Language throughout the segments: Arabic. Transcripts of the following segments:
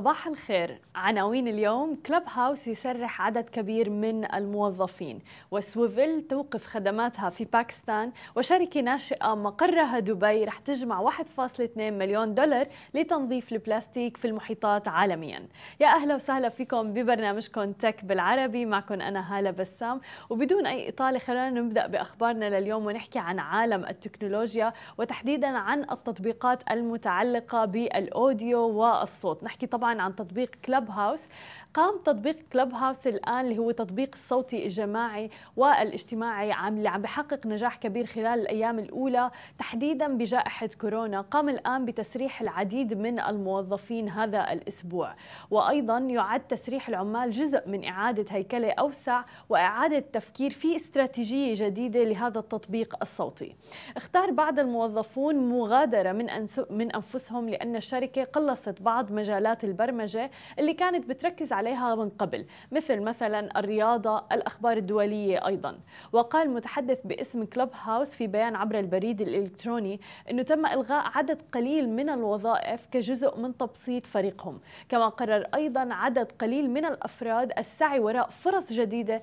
صباح الخير. عناوين اليوم Clubhouse يسرح عدد كبير من الموظفين و Swvl توقف خدماتها في باكستان وشركة ناشئة مقرها دبي رح تجمع 1.2 مليون دولار لتنظيف البلاستيك في المحيطات عالميا. يا أهلا وسهلا فيكم ببرنامجكم Tech بالعربي. معكم أنا هالة بسام. وبدون أي إطالة خلينا نبدأ بأخبارنا لليوم ونحكي عن عالم التكنولوجيا وتحديدا عن التطبيقات المتعلقة بال audio والصوت. نحكي طبعا طبعا عن تطبيق Clubhouse قام تطبيق كلب هاوس الآن اللي هو تطبيق الصوتي الجماعي والاجتماعي عم اللي عم بحقق نجاح كبير خلال الأيام الأولى تحديدا بجائحة كورونا. قام الآن بتسريح العديد من الموظفين هذا الأسبوع. وأيضا يعد تسريح العمال جزء من إعادة هيكلة أوسع وإعادة تفكير في استراتيجية جديدة لهذا التطبيق الصوتي. اختار بعض الموظفون مغادرة من, من أنفسهم لأن الشركة قلصت بعض مجالات البرمجة اللي كانت بتركز عليها من قبل مثل مثلا الرياضة الأخبار الدولية أيضا. وقال متحدث باسم كلوب هاوس في بيان عبر البريد الإلكتروني أنه تم إلغاء عدد قليل من الوظائف كجزء من تبسيط فريقهم. كما قرر أيضا عدد قليل من الأفراد السعي وراء فرص جديدة.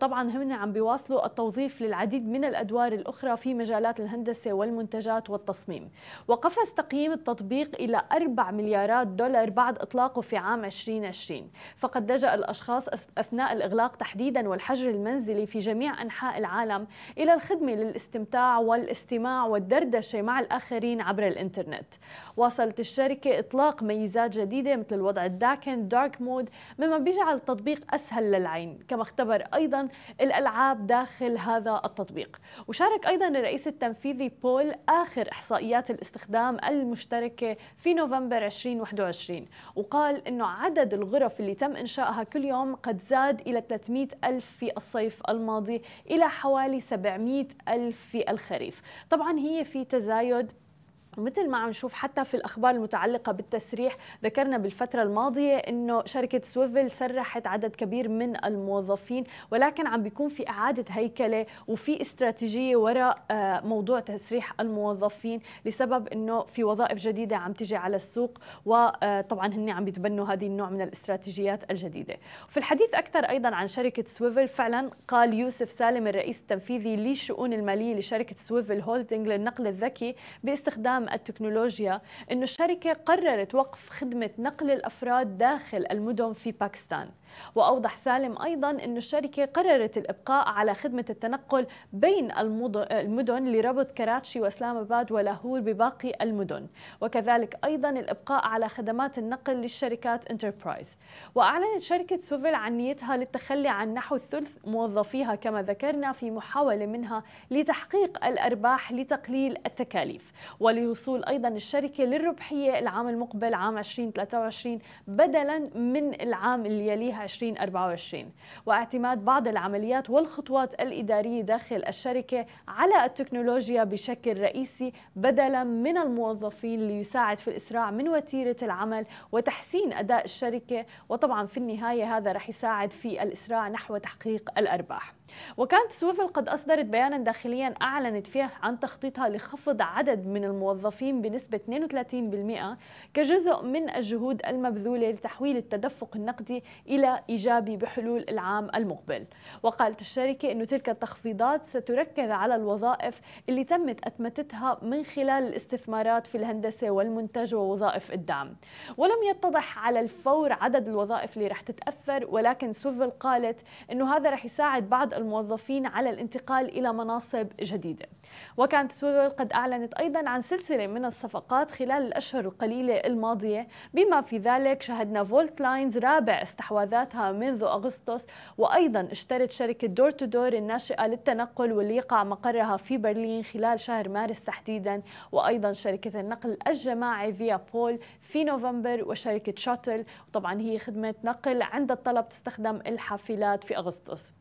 طبعا هم عم بيواصلوا التوظيف للعديد من الأدوار الأخرى في مجالات الهندسة والمنتجات والتصميم. وقفز تقييم التطبيق إلى 4 مليارات دولار بعد بعد إطلاقه في عام 2020 فقد لجأ الأشخاص أثناء الإغلاق تحديدا والحجر المنزلي في جميع أنحاء العالم إلى الخدمة للاستمتاع والاستماع والدردشة مع الآخرين عبر الإنترنت. واصلت الشركة إطلاق ميزات جديدة مثل الوضع الداكن دارك مود مما بيجعل التطبيق أسهل للعين. كما اختبر أيضا الألعاب داخل هذا التطبيق. وشارك أيضا الرئيس التنفيذي بول آخر إحصائيات الاستخدام المشتركة في نوفمبر 2021 وقال أنه عدد الغرف اللي تم إنشائها كل يوم قد زاد إلى 300 ألف في الصيف الماضي إلى حوالي 700 ألف في الخريف. طبعا هي في تزايد مثل ما عم نشوف حتى في الأخبار المتعلقة بالتسريح ذكرنا بالفترة الماضية إنه شركة سويفل سرحت عدد كبير من الموظفين ولكن عم بيكون في إعادة هيكلة وفي استراتيجية وراء آه، موضوع تسريح الموظفين لسبب إنه في وظائف جديدة عم تجي على السوق وطبعا هن عم بيتبنوا هذه النوع من الاستراتيجيات الجديدة. في الحديث أكثر أيضا عن شركة Swvl فعلا قال يوسف سالم الرئيس التنفيذي للشؤون المالية لشركة Swvl Holding للنقل الذكي باستخدام التكنولوجيا أن الشركة قررت وقف خدمة نقل الأفراد داخل المدن في باكستان. وأوضح سالم أيضا أن الشركة قررت الإبقاء على خدمة التنقل بين المدن لربط كراتشي وإسلام آباد ولاهور بباقي المدن وكذلك أيضا الإبقاء على خدمات النقل للشركات enterprise وأعلنت شركة Swvl عن نيتها للتخلي عن نحو ثلث موظفيها كما ذكرنا في محاولة منها لتحقيق الأرباح لتقليل التكاليف. ولوصول أيضا الشركة للربحية العام المقبل عام 2023 بدلا من العام اللي يليها 2024 واعتماد بعض العمليات والخطوات الإدارية داخل الشركة على التكنولوجيا بشكل رئيسي بدلا من الموظفين ليساعد في الإسراع من وتيرة العمل وتحسين أداء الشركة. وطبعا في النهاية هذا رح يساعد في الإسراع نحو تحقيق الأرباح. وكانت سويفل قد أصدرت بيانا داخليا أعلنت فيه عن تخطيطها لخفض عدد من الموظفين بنسبة 32% كجزء من الجهود المبذولة لتحويل التدفق النقدي إلى إيجابي بحلول العام المقبل. وقالت الشركة أن تلك التخفيضات ستركز على الوظائف اللي تمت أتمتتها من خلال الاستثمارات في الهندسة والمنتج ووظائف الدعم. ولم يتضح على الفور عدد الوظائف اللي رح تتأثر ولكن سوفل قالت أنه هذا رح يساعد بعض الموظفين على الانتقال إلى مناصب جديدة. وكانت Swvl قد أعلنت أيضا عن سلسلة من الصفقات خلال الأشهر القليلة الماضية. بما في ذلك شهدنا Volt Lines رابع استحواذاتها منذ أغسطس وأيضا اشترت شركة door2door الناشئة للتنقل واللي يقع مقرها في برلين خلال شهر مارس تحديدا وأيضا شركة النقل الجماعي Viapool في نوفمبر وشركة Shotl. وطبعا هي خدمة نقل عند الطلب تستخدم الحافلات في أغسطس.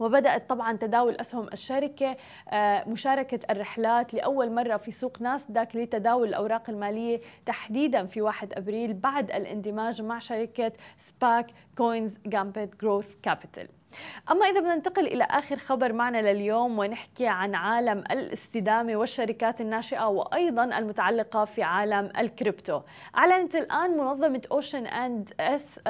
وبدأت طبعا تداول أسهم الشركة آه، مشاركة الرحلات لأول مرة في سوق ناسداك لتداول الأوراق المالية تحديدا في 1 أبريل بعد الاندماج مع شركة SPAC Queen's Gambit Growth Capital. أما إذا بدنا ننتقل إلى آخر خبر معنا لليوم ونحكي عن عالم الاستدامة والشركات الناشئة وأيضا المتعلقة في عالم الكريبتو. أعلنت الآن منظمة Ocean and Us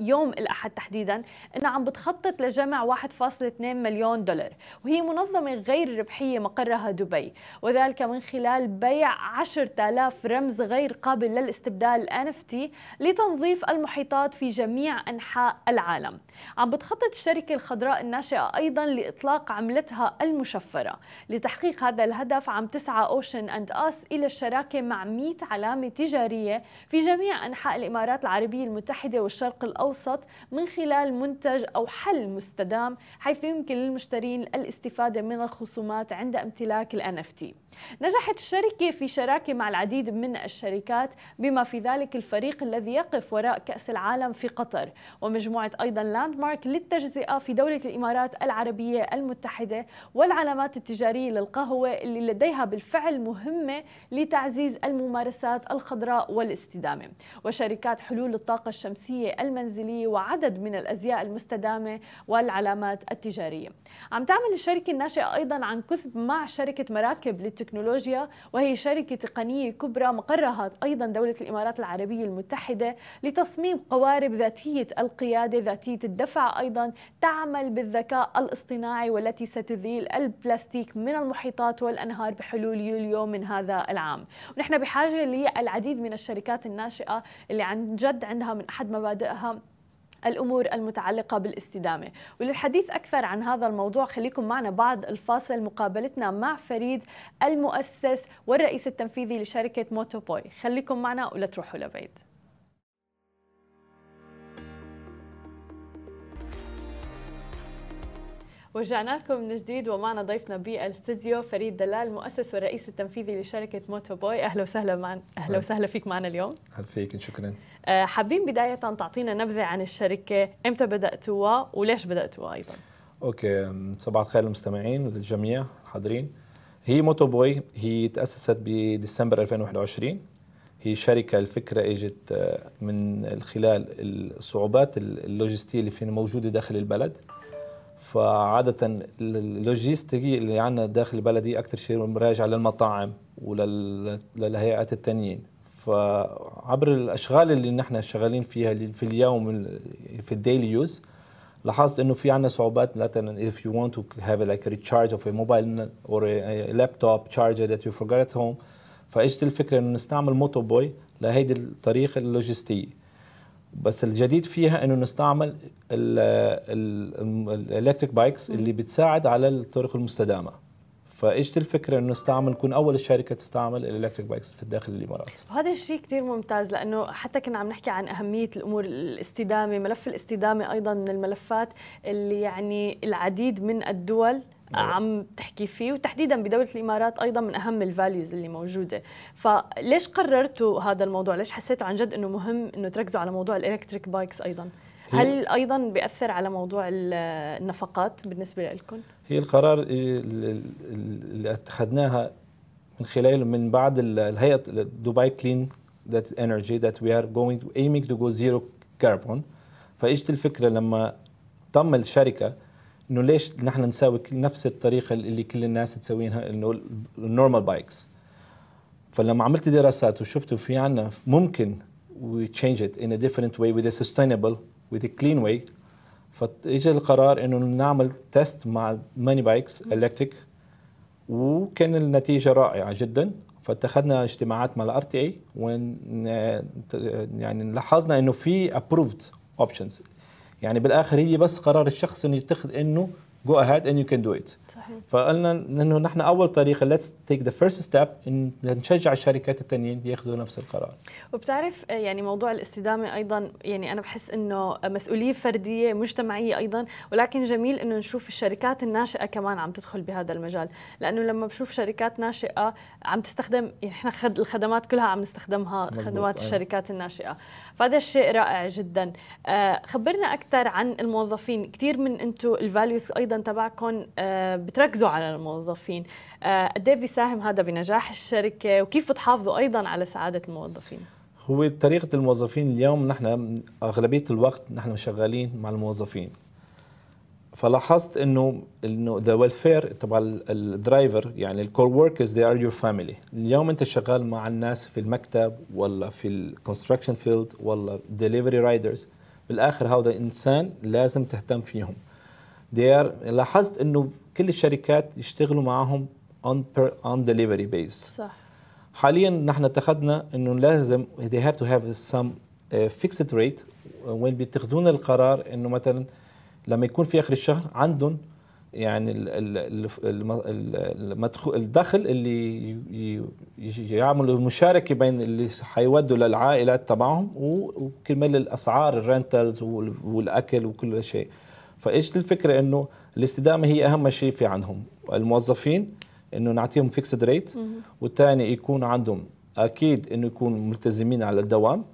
يوم الأحد تحديدا أنها عم بتخطط لجمع 1.2 مليون دولار وهي منظمة غير ربحية مقرها دبي. وذلك من خلال بيع 10000 رمز غير قابل للاستبدال NFT لتنظيف المحيطات في جميع أنحاء العالم. عم بتخطط الشركة الشركة الخضراء الناشئة أيضا لإطلاق عملتها المشفرة. لتحقيق هذا الهدف عم تسعى أوشن أند أس إلى الشراكة مع 100 علامة تجارية في جميع أنحاء الإمارات العربية المتحدة والشرق الأوسط من خلال منتج أو حل مستدام حيث يمكن للمشترين الاستفادة من الخصومات عند امتلاك ال NFT نجحت الشركة في شراكة مع العديد من الشركات بما في ذلك الفريق الذي يقف وراء كأس العالم في قطر. ومجموعة أيضا لاندمارك للتجزئة في دولة الإمارات العربية المتحدة والعلامات التجارية للقهوة اللي لديها بالفعل مهمة لتعزيز الممارسات الخضراء والاستدامة. وشركات حلول الطاقة الشمسية المنزلية وعدد من الأزياء المستدامة والعلامات التجارية. عم تعمل الشركة الناشئة أيضا عن كثب مع شركة مراكب للتكنولوجيا وهي شركة تقنية كبرى مقرها أيضا دولة الإمارات العربية المتحدة لتصميم قوارب ذاتية القيادة ذاتية الدفع أيضا تعمل بالذكاء الاصطناعي والتي ستذيل البلاستيك من المحيطات والأنهار بحلول يوليو من هذا العام. ونحن بحاجة للعديد من الشركات الناشئة اللي عن جد عندها من أحد مبادئها الأمور المتعلقة بالاستدامة. وللحديث أكثر عن هذا الموضوع خليكم معنا بعد الفاصل. مقابلتنا مع فريد المؤسس والرئيس التنفيذي لشركة موتوبوي. خليكم معنا ولا تروحوا لبعيد. ورجعنا لكم من جديد ومعنا ضيفنا بالاستديو فريد دلال مؤسس والرئيس التنفيذي لشركة موتو بوي. أهلا وسهلا معنا. أهلا وسهلا فيك معنا اليوم. أهلا فيك شكرا. آه، حابين بداية تعطينا نبذة عن الشركة. إمتى بدأتوها وليش بدأتوها أيضا؟ okay صباح الخير للمستمعين وللجميع حاضرين. هي موتو بوي هي تأسست بديسمبر 2021 هي شركة الفكرة إجت آه، من خلال الصعوبات اللوجستية اللي فينا موجودة داخل البلد. فعادة اللوجيستيكي اللي عندنا داخل البلدي أكثر شيء راجع للمطاعم وللهيئات التانيين. فعبر الأشغال اللي نحن شغالين فيها في اليوم في ال daily use لاحظت إنه في عندنا صعوبات مثلا if you want to have like a recharge of a mobile or a laptop charger that you forgot at home فإجت الفكرة إنه نستعمل موتو بوي لهيدي الطريقة اللوجستية. بس الجديد فيها إنه نستعمل ال electric bikes اللي بتساعد على الطرق المستدامة فاجت الفكرة إنه نستعمل نكون أول الشركة تستعمل ال electric bikes في داخل الإمارات وهذا الشيء كثير ممتاز لأنه حتى كنا عم نحكي عن أهمية الأمور الاستدامة ملف الاستدامة أيضا من الملفات اللي يعني العديد من الدول. عم تحكي فيه وتحديدا بدولة الإمارات أيضا من أهم ال values اللي موجودة. فليش قررتوا هذا الموضوع؟ ليش حسيتوا عن جد أنه مهم أنه تركزوا على موضوع ال electric bikes أيضا؟ هل أيضا بيأثر على موضوع النفقات بالنسبة لكم؟ هي القرار اللي اتخذناها من خلال من بعد الهيئة دبي clean that energy that we are going aiming to go zero carbon فإجت الفكرة لما تم الشركة إنه ليش نحن نساوي نفس الطريقة اللي كل الناس تسويها إنه ال normal bikes فلما عملت دراسات وشفت في عنا ممكن we change it in a different way with a clean way فاجى القرار إنه نعمل test مع many bikes electric وكان النتيجة رائعة جدا. فاتخذنا اجتماعات مع ال RTA وين يعني لاحظنا إنه في approved options يعني بالآخر هي بس قرار الشخص إنه يتخذ إنه go ahead and you can do it صحيح. فقلنا إنه نحن أول طريقة let's take the first step إن نشجع الشركات الثانيين يأخذوا نفس القرار. وبتعرف يعني موضوع الاستدامة أيضا يعني أنا بحس إنه مسؤولية فردية مجتمعية أيضا ولكن جميل إنه نشوف الشركات الناشئة كمان عم تدخل بهذا المجال. لأنه لما بشوف شركات ناشئة عم تستخدم يعني إحنا الخدمات كلها عم نستخدمها خدمات أيوة. الشركات الناشئة. فهذا الشيء رائع جدا. آه، خبرنا أكثر عن الموظفين. كثير من أنتم الفاليوز أيضا أيضا تبعكم آه، بتركزوا على الموظفين. آه، قد إيه بيساهم هذا بنجاح الشركة؟ وكيف بتحافظوا أيضا على سعادة الموظفين؟ هو طريقة الموظفين اليوم نحن أغلبية الوقت نحن شغالين مع الموظفين. فلاحظت إنه إنه the welfare تبع ال driver يعني ال core workers they are your family اليوم أنت شغال مع الناس في المكتب ولا في ال construction field ولا delivery riders بالآخر هذا إنسان لازم تهتم فيهم. there لاحظت إنه كل الشركات يشتغلوا معهم on per on delivery base. صح. حاليا نحن اتخذنا إنه لازم they have to have some uh, fixed rate وين بيتخذون القرار إنه مثلا لما يكون في آخر الشهر عندهم يعني ال- ال- ال- الم- ال- المدخول الدخل اللي يعملوا المشاركة بين اللي حيودوا للعائلات تبعهم وكرمال الأسعار ال rentals وال- والأكل وكل شيء. فإيش الفكرة إنه الاستدامة هي أهم شيء في عندهم الموظفين إنه نعطيهم fixed rate والثاني يكون عندهم أكيد إنه يكونوا ملتزمين على الدوام.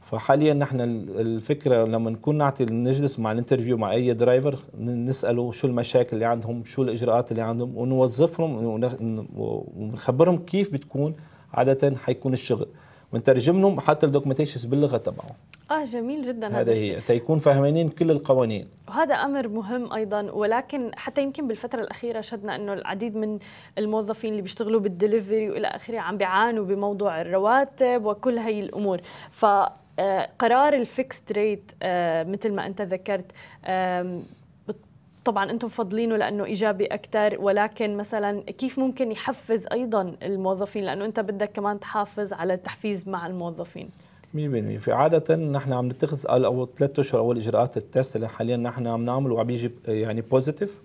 فحاليا نحن ال- الفكرة لما نكون نعطي نجلس مع ال interview مع أي driver نسأله شو المشاكل اللي عندهم شو الإجراءات اللي عندهم ونوظفهم ون- ونخبرهم كيف بتكون عادة حيكون الشغل. ونترجم لهم حتى ال documentations باللغة تبعهم. آه جميل جدا هذا هي. تيكون فاهمين كل القوانين. وهذا أمر مهم أيضا ولكن حتى يمكن بالفترة الأخيرة شدنا أنه العديد من الموظفين اللي بيشتغلوا بالدليفري وإلى آخره عم بيعانوا بموضوع الرواتب وكل هي الأمور. ف قرار ال fixed rate مثل ما أنت ذكرت طبعا أنتم مفضلينه لأنه إيجابي أكثر ولكن مثلا كيف ممكن يحفز أيضا الموظفين؟ لأنه أنت بدك كمان تحافظ على التحفيز مع الموظفين. 100% في عادة نحن عم نتخذ أول ثلاث أشهر أول إجراءات ال test اللي حاليا نحن عم نعمله وعم بيجي يعني positive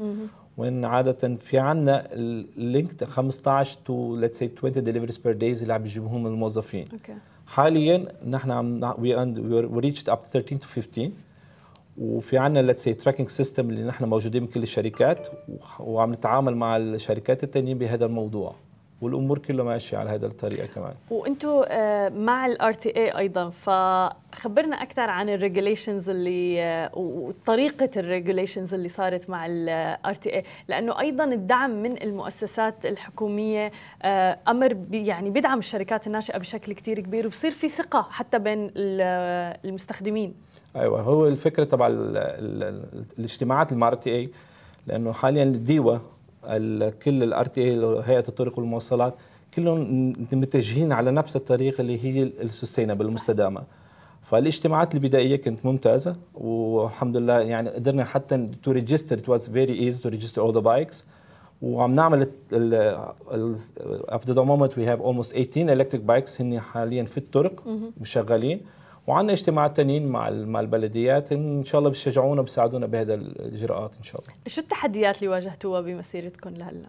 وين عادة في عنا ال link 15 to let's see 20 deliveries per days اللي عم بيجيبوهم الموظفين. okay. حاليا نحن عم we reached up 13 to 15 وفي عنا let's see tracking system اللي نحن موجودين بكل الشركات وعم نتعامل مع الشركات التانيين بهذا الموضوع والأمور كلها ماشية على هذه الطريقة كمان. وأنتم آه، مع ال RTA أيضا فخبرنا أكثر عن ال regulations اللي آه، وطريقة ال regulations اللي صارت مع ال RTA لأنه أيضا الدعم من المؤسسات الحكومية آه، أمر يعني بيدعم الشركات الناشئة بشكل كتير كبير وبصير في ثقة حتى بين ال- المستخدمين. أيوه هو الفكرة تبع ال- ال- ال- الاجتماعات ال RTA لأنه حاليا ال DEWA ال- كل ال RTA هيئة الطرق والمواصلات كلهم متجهين على نفس الطريقة اللي هي ال sustainable المستدامة. فالاجتماعات البدائية كانت ممتازة والحمد لله يعني قدرنا حتى to register it was very easy to register all the bikes وعم نعمل at the moment we have almost 18 electric bikes هن حاليا في الطرق شغالين وعندنا اجتماعات تانيين مع مع البلديات. إن شاء الله بيشجعونا بيساعدونا بهذا الإجراءات إن شاء الله. شو التحديات اللي واجهتوها بمسيرتكم لهلا؟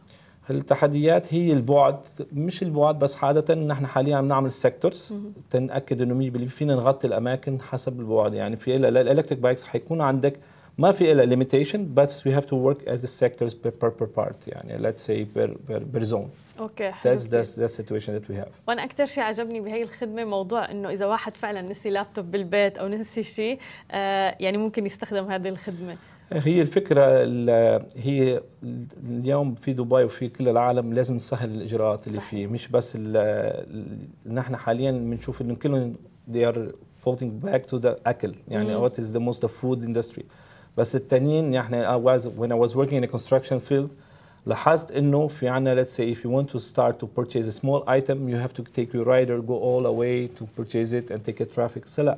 التحديات هي البعد مش البعد بس عادة نحن حاليا عم نعمل sectors تنتأكد إنه 100% فينا نغطي الأماكن حسب البعد. يعني في ال electric bikes حيكون عندك ما في إلا limitation بس to work as the sectors per, per, per part يعني say per, per, per zone. أوكي حلو that's, that's the situation that we have. وأنا أكثر شيء عجبني بهي الخدمة موضوع إنه إذا واحد فعلا نسي لابتوب بالبيت أو نسي شيء آه يعني ممكن يستخدم هذه الخدمة. هي الفكرة ال- هي اليوم في دبي وفي كل العالم لازم نسهل الإجراءات اللي صحيح. فيه مش بس نحن حاليا بنشوف إنه كلهم they are falling back to the أكل يعني مم. what is the most the food industry. بس التانيين يعني I was when I was working in a construction field لاحظت انه في عنا let's say if you want to start to purchase a small item you have to take your rider go all the way to purchase it and take a traffic so لا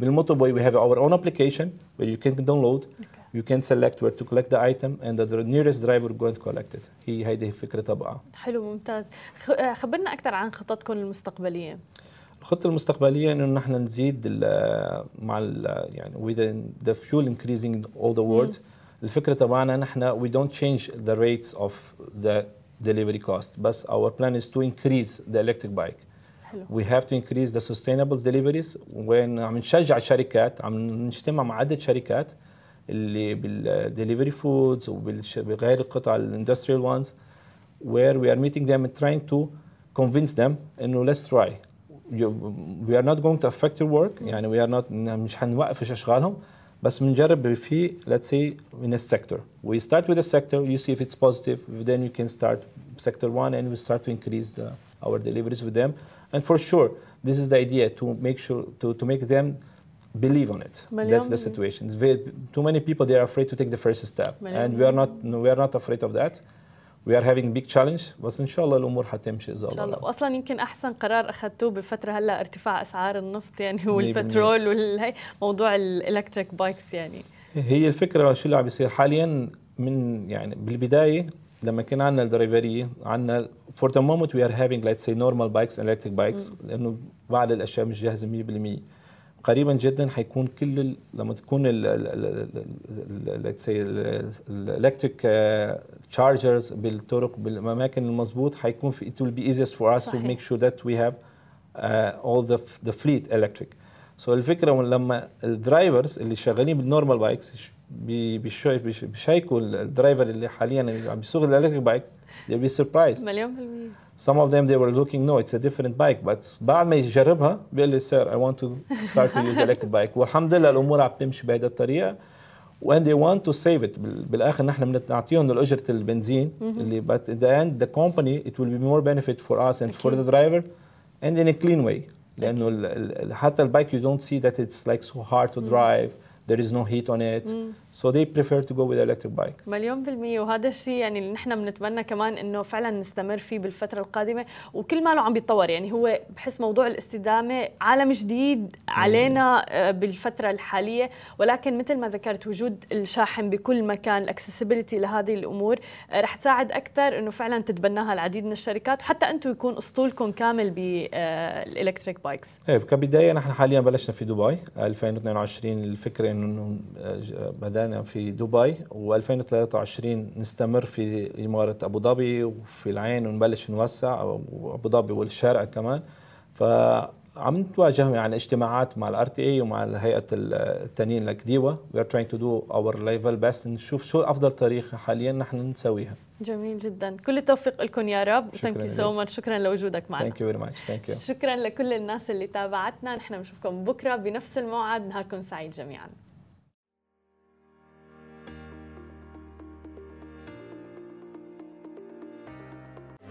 بالموتوبوي we have our own application where you can download you can select where to collect the item and the nearest driver going to collect it هي هيدي الفكره تبعها حلو ممتاز خ- آه، خبرنا اكثر عن خططكم المستقبليه الخطه المستقبليه انه نحن نزيد ال- مع ال يعني with the fuel increasing in all the world الفكرة تبعنا نحن we don't change the rates of the delivery cost بس our plan is to increase the electric bike حلو we have to increase the sustainable deliveries وين عم نشجع الشركات عم نجتمع مع عدة شركات اللي بالدليفري فودز وبغير القطع الاندستريال ones where we are meeting them and trying to convince them انه let's try You- we are not going to affect your work يعني we are not مش حنوقف اشغالهم بس بنجرب في let's say in a sector we start with a sector you see if it's positive then you can start sector one and we start to increase the, our deliveries with them and for sure this is the idea to make sure to, to make them believe on it that's the situation very, too many people they are afraid to take the first step and we are not we are not afraid of that We are having big challenge بس إن شاء الله الأمور حتمشي اذا إن شاء الله. واصلا يمكن أحسن قرار أخذتوه بفترة هلأ ارتفاع أسعار النفط يعني والبترول والهي موضوع الالكتريك بايكس يعني. هي الفكرة شو اللي عم بيصير حاليا من يعني بالبداية لما كان عندنا ال driver إيه عندنا for the moment we are having let's say normal bikes electric bikes لأنه بعض الأشياء مش جاهزة 100% قريبا جدا حيكون كل لما تكون ال electric chargers بالطرق بالأماكن المضبوط حيكون في it will be easiest for us صحيح. to make sure that we have uh, all the the fleet electric. so الفكرة لما ال drivers اللي شغالين بال normal bikes بيشيكوا ال driver اللي حاليا عم بيسوق ال electric bike they'll be surprised. مليون بالمية some of them they were looking no it's a different bike but بعد ما يجربها بيقول لي sir I want to start to use the electric bike والحمد لله الامور عم تمشي بهذه الطريقه when they want to save it بالاخر نحن بنعطيهم اجره البنزين اللي but in the end the company it will be more benefit for us and for the driver and in a clean way لانه حتى البايك you don't see that it's like so hard to drive there is no heat on it So they prefer to go with electric bike. مليون بالمية. وهذا الشيء يعني اللي نحن بنتمنى كمان إنه فعلا نستمر فيه بالفترة القادمة. وكل ماله عم بيتطور. يعني هو بحس موضوع الاستدامة عالم جديد علينا آه، بالفترة الحالية. ولكن مثل ما ذكرت وجود الشاحن بكل مكان ال accessibility لهذه الأمور آه، رح تساعد أكثر إنه فعلا تتبناها العديد من الشركات. وحتى أنتم يكون أسطولكم كامل بال electric bikes إيه كبداية نحن حاليا بلشنا في دبي. 2022 الفكرة إنه آه، بدانا في دبي و2023 نستمر في إمارة أبو ظبي وفي العين ونبلش نوسع وأبو ظبي والشارقه كمان. ف عم نتواجه يعني اجتماعات مع الار تي اي ومع الهيئة التانيين الكديوه وي ار تراينج تو دو اور ليفل بيست نشوف شو افضل طريقة حاليا نحن نسويها. جميل جدا. كل التوفيق لكم يا رب. ثانك يو سو ماتش شكرا لوجودك معنا. ثانك يو فيري much thank you شكرا لكل الناس اللي تابعتنا. نحن بنشوفكم بكرة بنفس الموعد. نهاركم سعيد جميعا.